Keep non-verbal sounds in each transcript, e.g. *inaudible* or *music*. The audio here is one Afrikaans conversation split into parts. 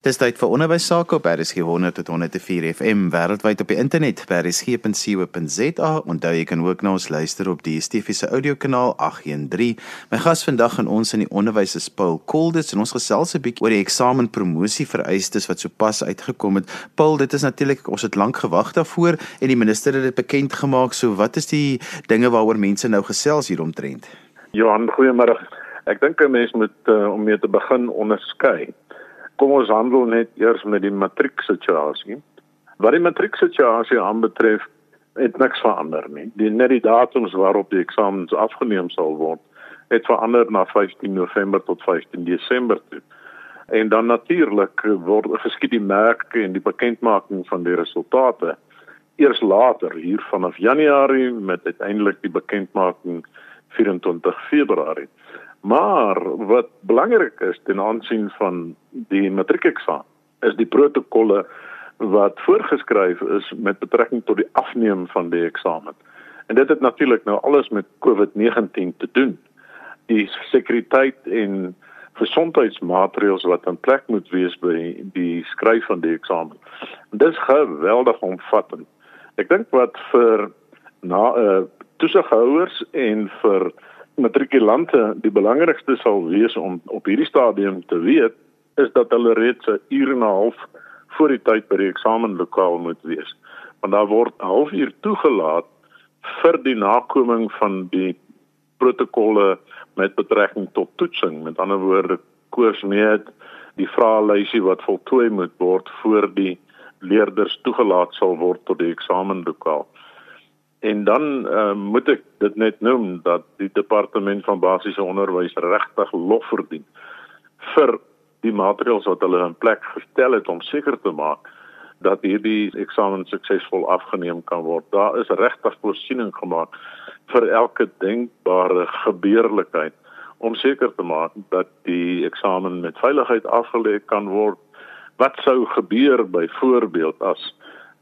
Dis tyd vir onderwys sake op RSG 100 tot 104 FM wêreldwyd op die internet by rsg.co.za en daar jy kan ook na ons luister op die DSTV se audiokanaal 813. My gas vandag in ons in die onderwys is Paul Koldus en ons gesels 'n bietjie oor die eksamen promosie vereistes wat sopas uitgekom het. Paul, dit is natuurlik ons het lank gewag daarvoor en die minister het dit bekend gemaak. So wat is die dinge waaroor mense nou gesels hieromtrent? Johan, goeiemôre. Ek dink 'n mens moet uh, om mee te begin onderskei kom ons handel net eers met die matrieksituasie. Wat die matrieksituasie aanbetref, het niks verander nie. Die net die datums waarop die eksamens afgeneem sal word, het verander na 15 November tot 15 Desember toe. En dan natuurlik word geskied die merke en die bekendmaking van die resultate eers later hier vanaf Januarie met uiteindelik die bekendmaking 24 Februarie. Maar wat belangrik is ten aansien van die matriekeksamen is die protokolle wat voorgeskryf is met betrekking tot die afneem van die eksamen. En dit het natuurlik nou alles met COVID-19 te doen. Die sekuriteit en gesondheidsmaatreëls wat in plek moet wees by die skryf van die eksamen. Dis geweldig omvattend. Ek dink wat vir na uh, toesighouers en vir matrikulante die belangrikste sal wees om op hierdie stadium te weet is dat hulle reeds 'n uur en 'n half voor die tyd by die eksamenlokaal moet wees. Want daar word 'n halfuur toegelaat vir die nakoming van die protokolle met betrekking tot toetsing. Met ander woorde, koers net die vraelysie wat voltooi moet word voor die leerders toegelaat sal word tot die eksamenlokaal. En dan uh, moet ek dit net noem dat die departement van basiese onderwys regtig lof verdien vir die maatreëls wat hulle in plek gestel het om seker te maak dat hierdie eksamen suksesvol afgeneem kan word. Daar is regtig voorsiening gemaak vir elke denkbare gebeurlikheid om seker te maak dat die eksamen met veiligheid afgelê kan word. Wat sou gebeur byvoorbeeld as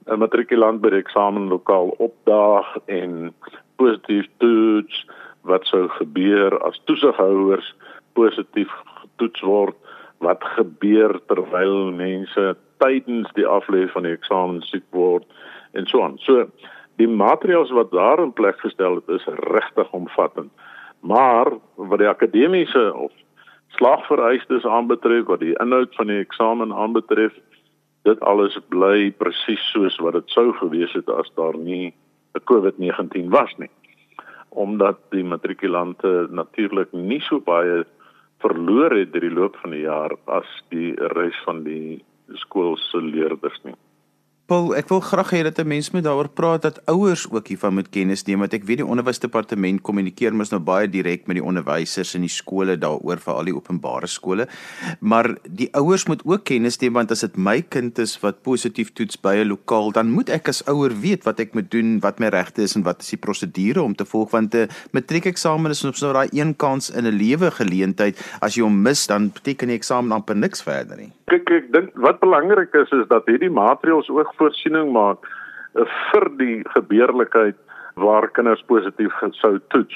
'n matrikulant by die eksamenlokaal opdaag en positief toets wat sou gebeur as toesighouers positief getoets word wat gebeur terwyl mense tydens die aflê van die eksamen siek word en so aan. So die maatreëls wat daar in plek gestel het is regtig omvattend. Maar wat die akademiese of slagvereistes aanbetref, wat die inhoud van die eksamen aanbetref, dit alles bly presies soos wat dit sou gewees het as daar nie 'n COVID-19 was nie. Omdat die matrikulante natuurlik nie so baie verloor het deur die loop van die jaar as die res van die skool se leerders nie. Paul, ek wil graag hê dat 'n mens moet daaroor praat dat ouers ook hiervan moet kennis neem want ek weet die onderwysdepartement kommunikeer mos nou baie direk met die onderwysers in die skole daaroor vir al die openbare skole. Maar die ouers moet ook kennis neem want as dit my kind is wat positief toets by 'n lokaal, dan moet ek as ouer weet wat ek moet doen, wat my regte is en wat is die prosedure om te volg want 'n matriekeksamen is ons nou daai een kans in 'n lewe geleentheid. As jy hom mis, dan beteken die eksamen amper niks verder nie. Kyk, ek dink wat belangrik is is dat hierdie maatreëls ook voorsiening maak uh, vir die gebeurlikheid waar kinders positief sou toets.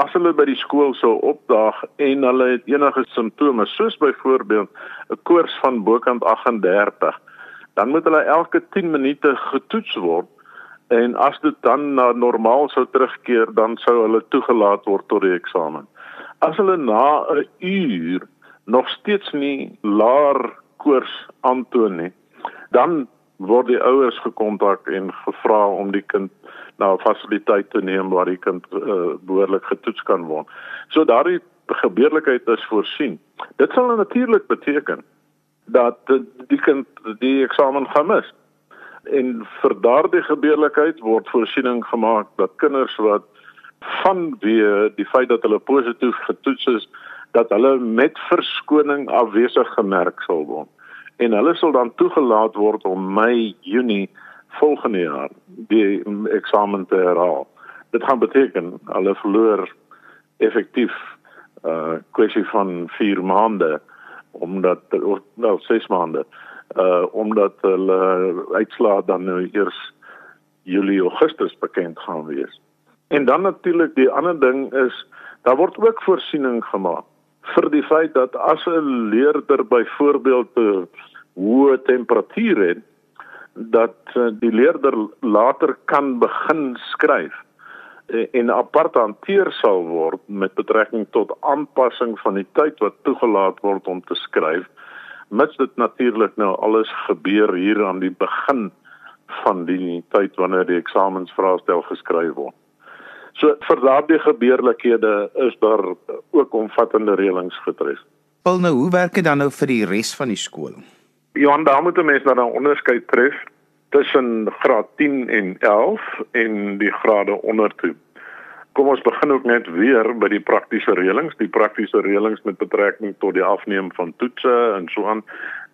As hulle by die skool sou opdaag en hulle het enige simptome soos byvoorbeeld 'n koors van bokant 38, dan moet hulle elke 10 minute getoets word en as dit dan na normaal sou terugkeer, dan sou hulle toegelaat word tot die eksamen. As hulle na 'n uur nog steeds nie laer koors aantoon nie, dan word die ouers gekontak en gevra om die kind na 'n fasiliteit te neem waar die kind uh, behoorlik getoets kan word. So daardie gebeurlikheid is voorsien. Dit sal natuurlik beteken dat die kind die eksamen gaan mis. En vir daardie gebeurlikheid word voorsiening gemaak dat kinders wat van die die feit dat hulle positief getoets is dat hulle met verskoning afwesig gemerk sal word en hulle sal dan toegelaat word om Mei, Junie volgende jaar die eksamen te herhaal. Dit gaan beteken hulle verloor effektief uh, kwessie van 4 maande omdat wel 6 maande uh omdat hulle uitslaa dan nou eers Julie Augustus bekend gaan wees. En dan natuurlik die ander ding is daar word ook voorsiening gemaak vir die feit dat as 'n leerder byvoorbeeld 'n hoë temperatuur het dat uh, die leerder later kan begin skryf uh, en apart hanteer sal word met betrekking tot aanpassing van die tyd wat toegelaat word om te skryf mits dit natuurlik nou alles gebeur hier aan die begin van die tyd wanneer die eksamensvraestel geskryf word. So vir daardie gebeurlikhede is daar ook omvattende reëlings getref. Wel nou, hoe werk dit dan nou vir die res van die skool? Johan, daar moet 'n mens dan 'n onderskeid tref tussen graad 10 en 11 en die grade onder toe. Kom ons begin ook net weer by die praktiese reëlings, die praktiese reëlings met betrekking tot die afneem van toetse en so aan.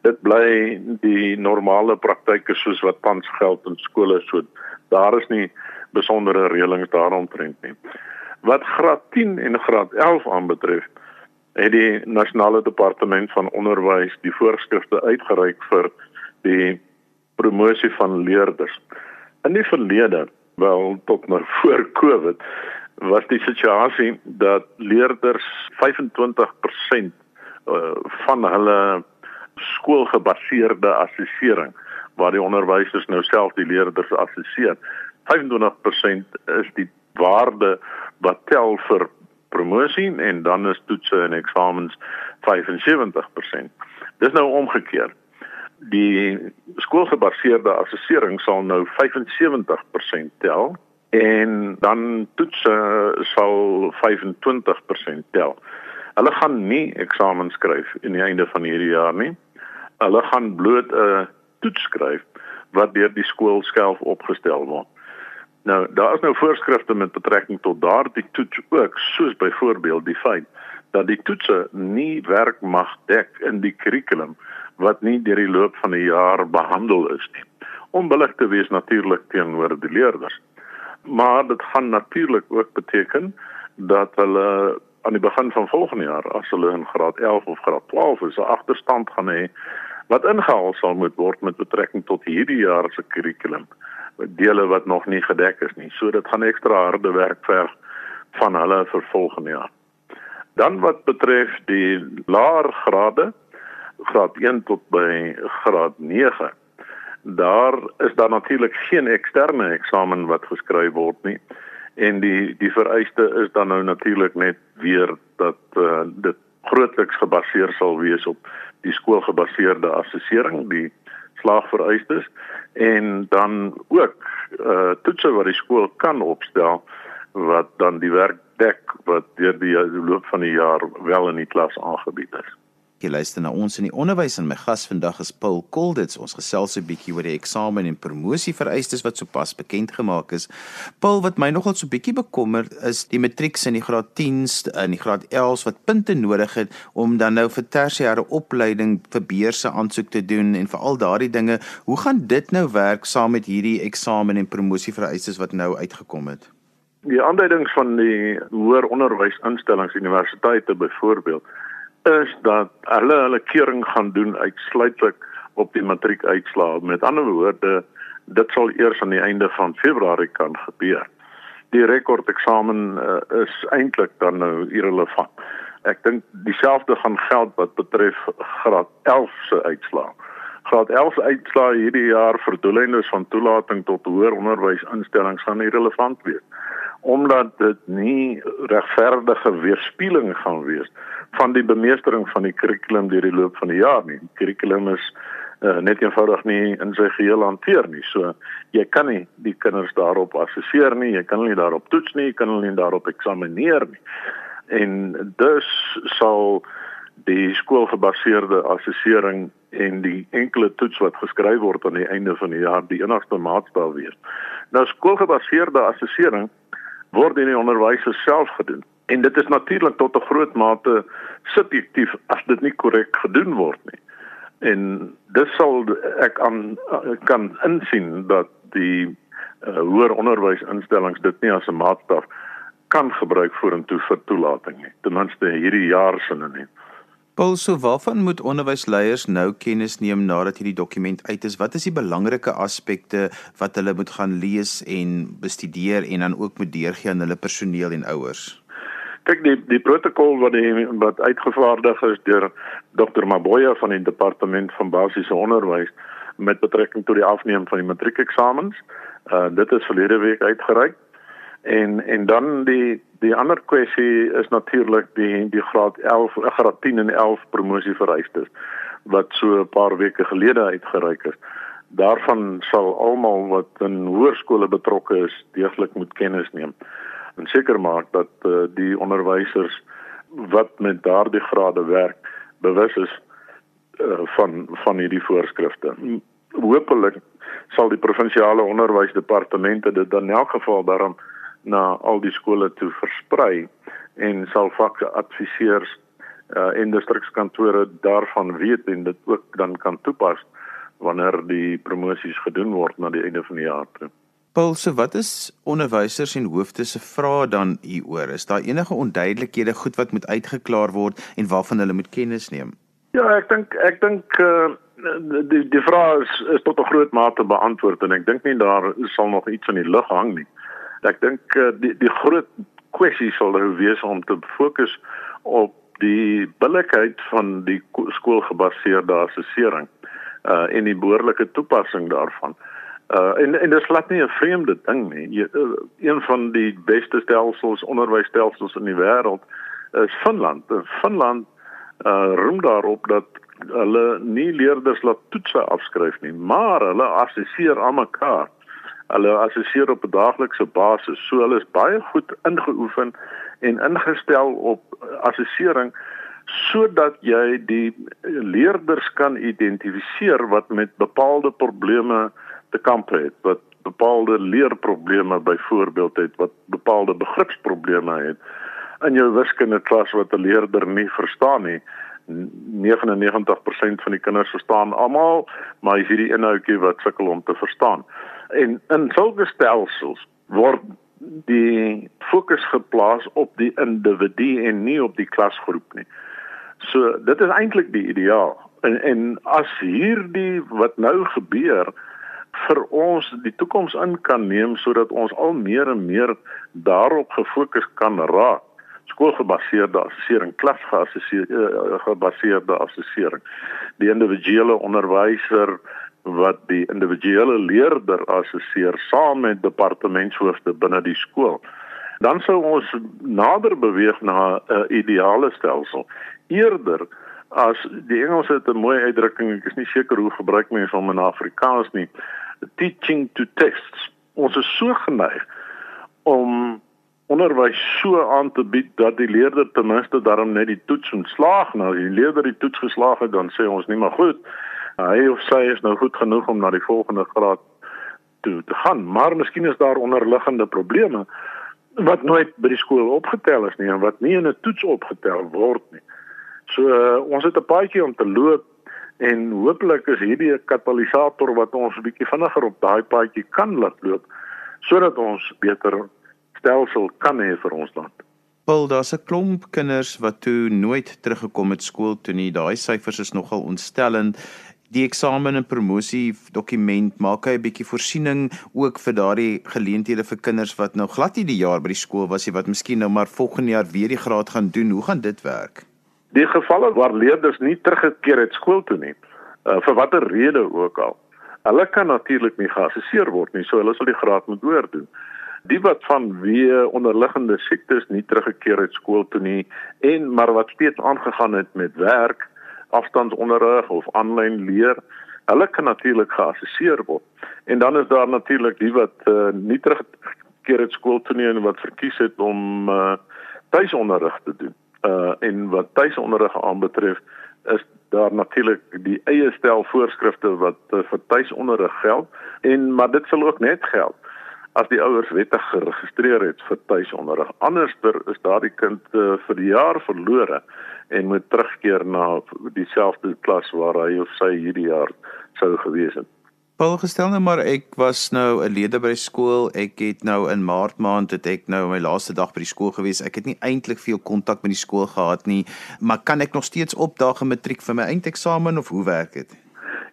Dit bly die normale praktyke soos wat tans geld in skole so. Daar is nie besondere reëlings daaromtrent nie. Wat graad 10 en graad 11 aanbetref, het die nasionale departement van onderwys die voorskrifte uitgereik vir die promosie van leerders. In die verlede, wel tot nou *laughs* voor Covid, was die situasie dat leerders 25% uh, van hulle skoolgebaseerde assessering waar die onderwysers nou self die leerders assesseer 25% is die waarde wat tel vir promosie en dan is toetse en eksamens 75%. Dis nou omgekeer. Die skoolgebaseerde assessering sal nou 75% tel en dan toetse sal 25% tel. Hulle gaan nie eksamen skryf in die einde van hierdie jaar nie. Hulle gaan bloot 'n toets skryf wat deur die skool self opgestel word. Nou, daar is nou voorskrifte met betrekking tot daardie toets ook, soos byvoorbeeld die feit dat die toetse nie werk mag dek in die kurrikulum wat nie deur die loop van die jaar behandel is nie. Onbillik te wees natuurlik teenoor die leerders. Maar dit gaan natuurlik ook beteken dat hulle aan die begin van volgende jaar as hulle in graad 11 of graad 12 is 'n agterstand gaan hê wat ingehaal sal moet word met betrekking tot hierdie jaar se kurrikulum dele wat nog nie gedek is nie. So dit gaan ekstra harde werk verg van hulle vir volgende jaar. Dan wat betref die laer grade graad 1 tot by graad 9 daar is daar natuurlik geen eksterne eksamen wat geskryf word nie. En die die vereiste is dan nou natuurlik net weer dat uh, dit grootliks gebaseer sal wees op die skoolgebaseerde assessering die slaagvereistes en dan ook uh, toetse wat die skool kan opstel wat dan die werk dek wat deur die loop van die jaar wel in die klas aangebied is. Jy luister na ons in die onderwys en my gas vandag is Paul Kolditz. Ons gesels 'n bietjie oor die eksamen en promosie vereistes wat sopas bekend gemaak is. Paul, wat my nogal so bietjie bekommer is die matrieks in die graad 10s en die graad 11s wat punte nodig het om dan nou vir tersiêre opleiding vir beurse aansoek te doen en vir al daardie dinge. Hoe gaan dit nou werk saam met hierdie eksamen en promosie vereistes wat nou uitgekom het? Die aanduidings van die hoër onderwysinstellings, universiteite byvoorbeeld is dat hulle hulle keuring gaan doen uitsluitlik op die matriekuitslae. Met ander woorde, dit sal eers aan die einde van Februarie kan gebeur. Die rekordeksamen uh, is eintlik dan nou irrelevant. Ek dink dieselfde gaan geld wat betref graad 11 se uitslae. Graad 11 se uitslae hierdie jaar vir doeleindes van toelating tot hoër onderwysinstellings gaan irrelevant wees omdat dit nie regverdige weerspieëling gaan wees van die bemeestering van die kurrikulum deur die loop van die jaar nie. Die kurrikulum is uh, net eenvoudig nie in sy geheel hanteer nie. So jy kan nie die kinders daarop assesseer nie, jy kan hulle nie daarop toets nie, jy kan hulle nie daarop eksamineer nie. En dus sal die skoolgebaseerde assessering en die enkele toets wat geskryf word aan die einde van die jaar die enigste maatstaaf wees. Nou skoolgebaseerde assessering word in die onderwys self gedoen. En dit is natuurlik tot 'n groot mate subjektief as dit nie korrek gedoen word nie. En dis sal ek aan kan insien dat die uh, hoër onderwysinstellings dit nie as 'n maatstaf kan gebruik vorentoe vir toelating nie. Ten minste hierdie jaar sinne nie. Paul, so waarvan moet onderwysleiers nou kennis neem nadat hierdie dokument uit is? Wat is die belangrike aspekte wat hulle moet gaan lees en bestudeer en dan ook moet deurgee aan hulle personeel en ouers? Kyk die die protokol wat die wat uitgevaardig is deur Dr Maboya van die departement van basiese onderwys met betrekking tot die afneem van die matriekeksamens. Uh dit is verlede week uitgereik. En en dan die die ander kwessie is natuurlik die die graad 11 graad 10 en 11 promosie vereistes wat so 'n paar weke gelede uitgereik is. Daarvan sal almal wat in hoërskole betrokke is deeglik moet kennis neem en seker maak dat uh, die onderwysers wat met daardie grade werk bewus is uh, van van hierdie voorskrifte. Hoopelik sal die provinsiale onderwysdepartemente dit dan in elk geval daarom na al die skole toe versprei en sal vakadviseurs uh, en distrikskantore daarvan weet en dit ook dan kan toepas wanneer die promosies gedoen word na die einde van die jaar toe. Paul, so wat is onderwysers en hoofde se vrae dan hieroor? Is daar enige onduidelikhede goed wat moet uitgeklaar word en waarvan hulle moet kennis neem? Ja, ek dink ek dink uh, die die vraag is, is tot 'n groot mate beantwoord en ek dink nie daar sal nog iets in die lug hang nie. Ek dink uh, die die groot kwessie sal nou wees om te fokus op die billikheid van die skoolgebaseerde assessering uh en die behoorlike toepassing daarvan. Uh en en dit glad nie 'n vreemde ding nie. Jy, uh, een van die beste stelsels onderwysstelsels in die wêreld is Finland. En Finland uh roem daarop dat hulle nie leerders laat toetse afskryf nie, maar hulle assesseer aan mekaar. Hulle assesseer op 'n daaglikse basis. So hulle is baie goed ingeoefen en ingestel op assessering sodat jy die leerders kan identifiseer wat met bepaalde probleme te kamp het wat bepaalde leerprobleme byvoorbeeld het wat bepaalde begripsprobleme het in jou wiskunde klas wat 'n leerder nie verstaan nie 99% van die kinders verstaan almal maar is hierdie inhoudjie wat sukkel om te verstaan en in sulke stelsels word die fokus geplaas op die individu en nie op die klasgroep nie. So dit is eintlik die ideaal. En en as hierdie wat nou gebeur vir ons die toekoms in kan neem sodat ons al meer en meer daarop gefokus kan raak skoolgebaseerde assessering klasgeassesseerde uh, assessering die individuele onderwyser wat die individuele leerder assesseer saam met departementshoofde binne die skool dan sou ons nader beweeg na 'n uh, ideale stelsel eerder as die Engels het 'n mooi uitdrukking ek is nie seker hoe gebruik mense hom in Afrikaans nie teaching to tests. Ons is so geneig om onderwys so aan te bied dat die leerder ten minste daarom net die toets ontslaag. Nou as die leerder die toets geslaag het, dan sê ons nie maar goed. Hy of sy is nou goed genoeg om na die volgende graad toe te gaan, maar miskien is daar onderliggende probleme wat nooit by die skool opgetel is nie en wat nie in 'n toets opgetel word nie. So uh, ons het 'n paadjie om te loop en hopelik is hierdie 'n katalisator wat ons 'n bietjie vinniger op daai paadjie kan laat loop sodat ons beter stelsel kan hê vir ons land. Paul, daar's 'n klomp kinders wat toe nooit teruggekom het skool toe nie. Daai syfers is nogal ontstellend. Die eksamen en promosie dokument maak hy 'n bietjie voorsiening ook vir daardie geleenthede vir kinders wat nou glad nie die jaar by die skool was nie wat miskien nou maar volgende jaar weer die graad gaan doen. Hoe gaan dit werk? Die gevalle waar leerders nie teruggekeer het skool toe nie, uh, vir watter rede ook al. Hulle kan natuurlik nie geassesseer word nie, so hulle sal die graad moet oordoen. Die wat van wie onderliggende siektes nie teruggekeer het skool toe nie en maar wat steeds aangegaan het met werk, afstandsonderrig of aanlyn leer, hulle kan natuurlik geassesseer word. En dan is daar natuurlik die wat uh, nie teruggekeer het skool toe nie en wat verkies het om uh, tuisonderrig te doen. Uh en wat tuisonderrig aanbetref is daar natuurlik die eie stel voorskrifte wat uh, vir tuisonderrig geld. En maar dit sal ook net geld as die ouers wettig geregistreer het vir tuisonderrig anderster is daardie kind uh, vir die jaar verlore en moet terugkeer na dieselfde klas waar hy of sy hierdie jaar sou gewees het Paul gestel nou maar ek was nou 'n lede by skool. Ek het nou in Maart maand het ek nou my laaste dag by die skool gewees. Ek het nie eintlik veel kontak met die skool gehad nie, maar kan ek nog steeds opdaag in matriek vir my eindeksamen of hoe werk dit?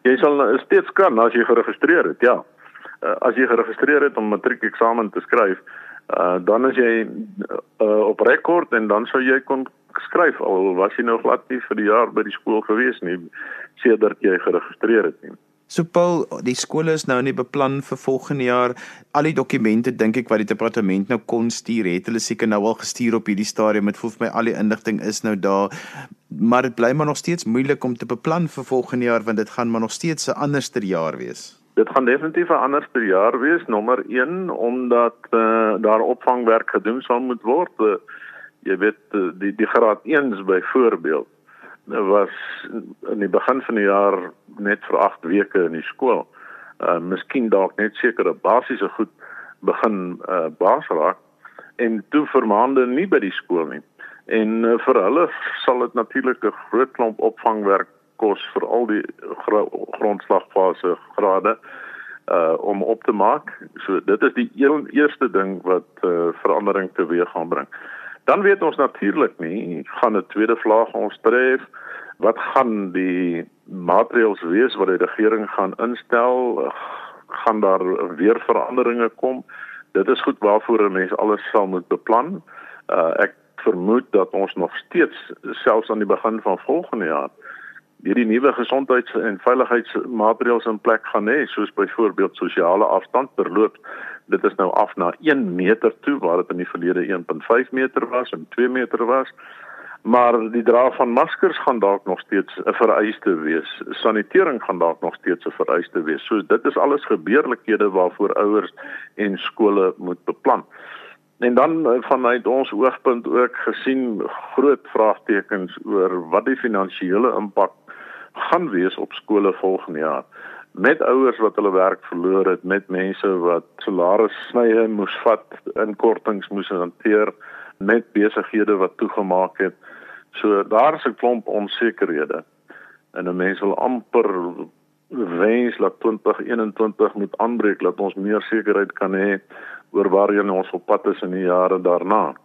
Jy sal nou steeds kan as jy geregistreer het, ja. Uh, as jy geregistreer het om matriekeksamen te skryf, Uh dan as jy uh, op rekord en dan sou jy kon skryf al was jy nou glad nie vir die jaar by die skool gewees nie sedert jy geregistreer het nie. So Paul, die skole is nou nie beplan vir volgende jaar. Al die dokumente dink ek wat die departement nou kon stuur, het hulle seker nou al gestuur op hierdie stadium. Dit voel vir my al die inligting is nou daar. Maar dit bly maar nog steeds moeilik om te beplan vir volgende jaar want dit gaan maar nog steeds 'n anderster jaar wees. Dit gaan definitief 'n anderster jaar wees, nommer 1 omdat uh, daar opvangwerk gedoen sal moet word. Uh, jy weet uh, die die graad 1s byvoorbeeld was in die begin van die jaar net vir 8 weke in die skool. Uh miskien dalk net sekere basiese goed begin uh baas raak en toe vir maande nie by die skool nie. En uh, vir hulle sal dit natuurlik 'n groot klomp opvangwerk kos vir al die gro grondslagfase grade uh om op te maak. So dit is die een, eerste ding wat uh verandering teweeg gaan bring. Dan weet ons natuurlik nie gaan 'n tweede vlaag ons tref? Wat gaan die maatreëls wees wat die regering gaan instel? Gaan daar weer veranderinge kom? Dit is goed waarvoor 'n mens alles sal moet beplan. Uh, ek vermoed dat ons nog steeds selfs aan die begin van volgende jaar hierdie nuwe gesondheids- en veiligheidsmaatreëls in plek gaan hê soos byvoorbeeld sosiale afstand verloop dit is nou af na 1 meter toe waar dit in die verlede 1.5 meter was en 2 meter was. Maar die dra van maskers gaan dalk nog steeds 'n vereiste wees. Sanitering gaan dalk nog steeds 'n vereiste wees. So dit is alles gebeurlikhede waarvoor ouers en skole moet beplan. En dan eh, vanuit ons oogpunt ook gesien groot vraagtekens oor wat die finansiële impak gaan wees op skole volgende jaar met ouers wat hulle werk verloor het, met mense wat salarissnye moes vat, inkortings moes hanteer, met besighede wat toegemaak het. So daar is 'n klomp onsekerhede. En 'n mens wil amper wens dat 2021 moet aanbreek dat ons meer sekerheid kan hê oor waarheen ons op pad is in die jare daarna.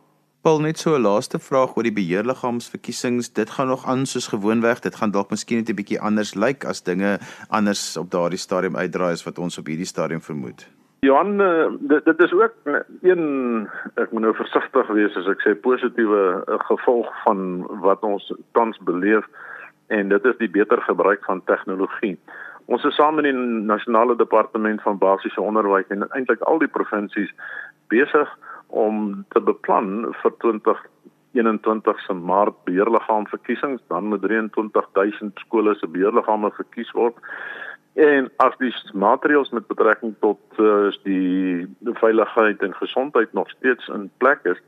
Paul net so 'n laaste vraag oor die beheerliggaamsverkiesings. Dit gaan nog aan soos gewoonweg. Dit gaan dalk miskien net 'n bietjie anders lyk as dinge anders op daardie stadium uitdraai as wat ons op hierdie stadium vermoed. Johan, uh, dit dit is ook een ek moet nou versigtig wees as ek sê positiewe uh, gevolg van wat ons tans beleef en dit is die beter gebruik van tegnologie. Ons is saam met die nasionale departement van basiese onderwys en eintlik al die provinsies besig om te beplan vir 2021 se maart beheerliggaam verkiesings dan met 23000 skole se beheerliggame verkies word. En as die maatreëls met betrekking tot uh, die veiligheid en gesondheid nog steeds in plek is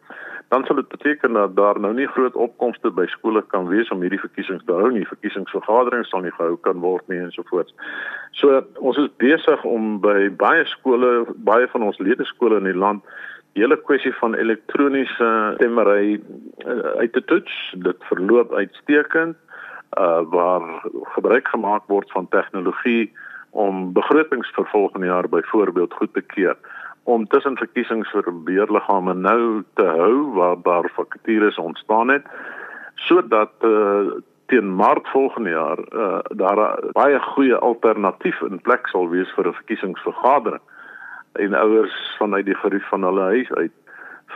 dan sal dit beteken dat daar nou nie groot opkomste by skole kan wees om hierdie verkiesings te hou nie. Verkiesingsvergaderings sal nie gehou kan word nie ensovoorts. So ons is besig om by baie skole baie van ons ledeskole in die land hele kwessie van elektroniese stemmery uh, uit te toets. Dit verloop uitstekend uh waar gebruik gemaak word van tegnologie om begrotings vir volgende jaar byvoorbeeld goed te keur om tussen verkiesings vir beheerliggame nou te hou waar daar vakatures ontstaan het sodat uh teen maart volgende jaar uh daar baie goeie alternatief in plek sal wees vir 'n verkiesingsvergadering en ouers vanuit die gerief van hulle huis uit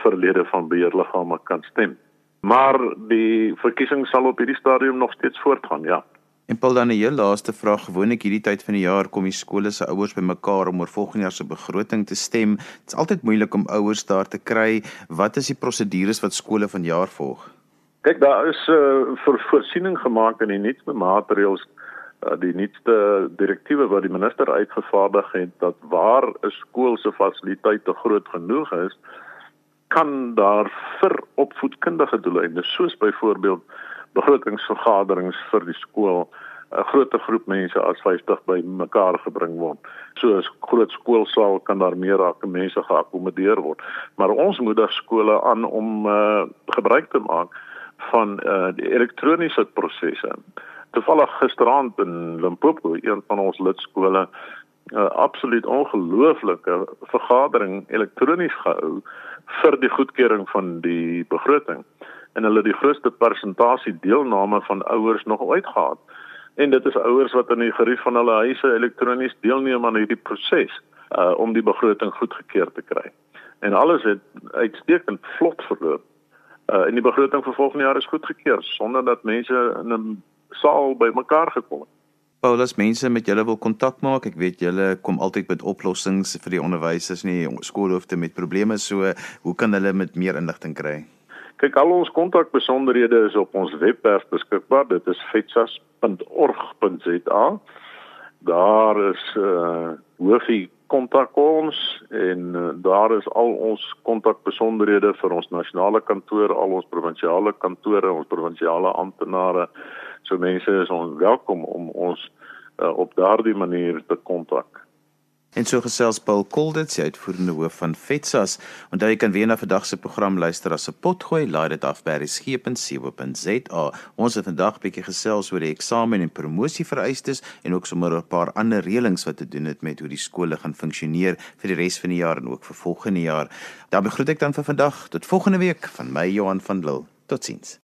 verlede van beheerliggame kan stem. Maar die verkiesing sal op hierdie stadium nog steeds voortgaan, ja. En Paul dan 'n heel laaste vraag, gewoonlik hierdie tyd van die jaar kom die skole se ouers bymekaar om oor volgende jaar se begroting te stem. Dit is altyd moeilik om ouers daar te kry. Wat is die prosedures wat skole vanjaar volg? Kyk, daar is 'n uh, vir voorsiening gemaak in die nuutste maatreëls die nuutste direktiewe wat die minister uitgevaardig het dat waar 'n skool se fasiliteite groot genoeg is, kan daar vir opvoedkundige doeleinde soos byvoorbeeld begrotingsvergaderings vir die skool 'n groter groep mense as 50 by mekaar gebring word. So 'n groot skoolsaal kan daar meer raak mense geakkommodeer word. Maar ons moedig skole aan om uh, gebruik te maak van uh, die elektroniese prosesse toevallig gisteraand in Limpopo, een van ons lidskole, 'n absoluut ongelooflike vergadering elektronies gehou vir die goedkeuring van die begroting. En hulle die grootste persentasie deelname van ouers nog ooit gehad. En dit is ouers wat in die gerief van hulle huise elektronies deelneem aan hierdie proses uh om die begroting goedgekeur te kry. en alles het uitstekend vlot verloop. Uh en die begroting vir volgende jaar is goedgekeur sonder dat mense in 'n saal bymekaar gekom het. Paulus, mense met julle wil kontak maak. Ek weet julle kom altyd met oplossings vir die onderwysers nie skoolhoofde met probleme so. Hoe kan hulle met meer inligting kry? Kyk, al ons kontakbesonderhede is op ons webwerf beskikbaar. Dit is fetsas.org.za. Daar is uh hoofie kontak ons en uh, daar is al ons kontakbesonderhede vir ons nasionale kantoor, al ons provinsiale kantore, ons provinsiale amptenare. So mense is ons welkom om ons uh, op daardie manier te kontak. En so gesels Paul Kolditz, hy uitvoerende hoof van FETSAS. Onthou jy kan weer na vandag se program luister as 'n potgooi, laai dit af by resgep.co.za. Ons het vandag bietjie gesels oor die eksamen en promosie vereistes en ook sommer 'n paar ander reëlings wat te doen het met hoe die skole gaan funksioneer vir die res van die jaar en ook vir volgende jaar. Dan begroet ek dan vir vandag tot volgende week van my Johan van Lille. Totsiens.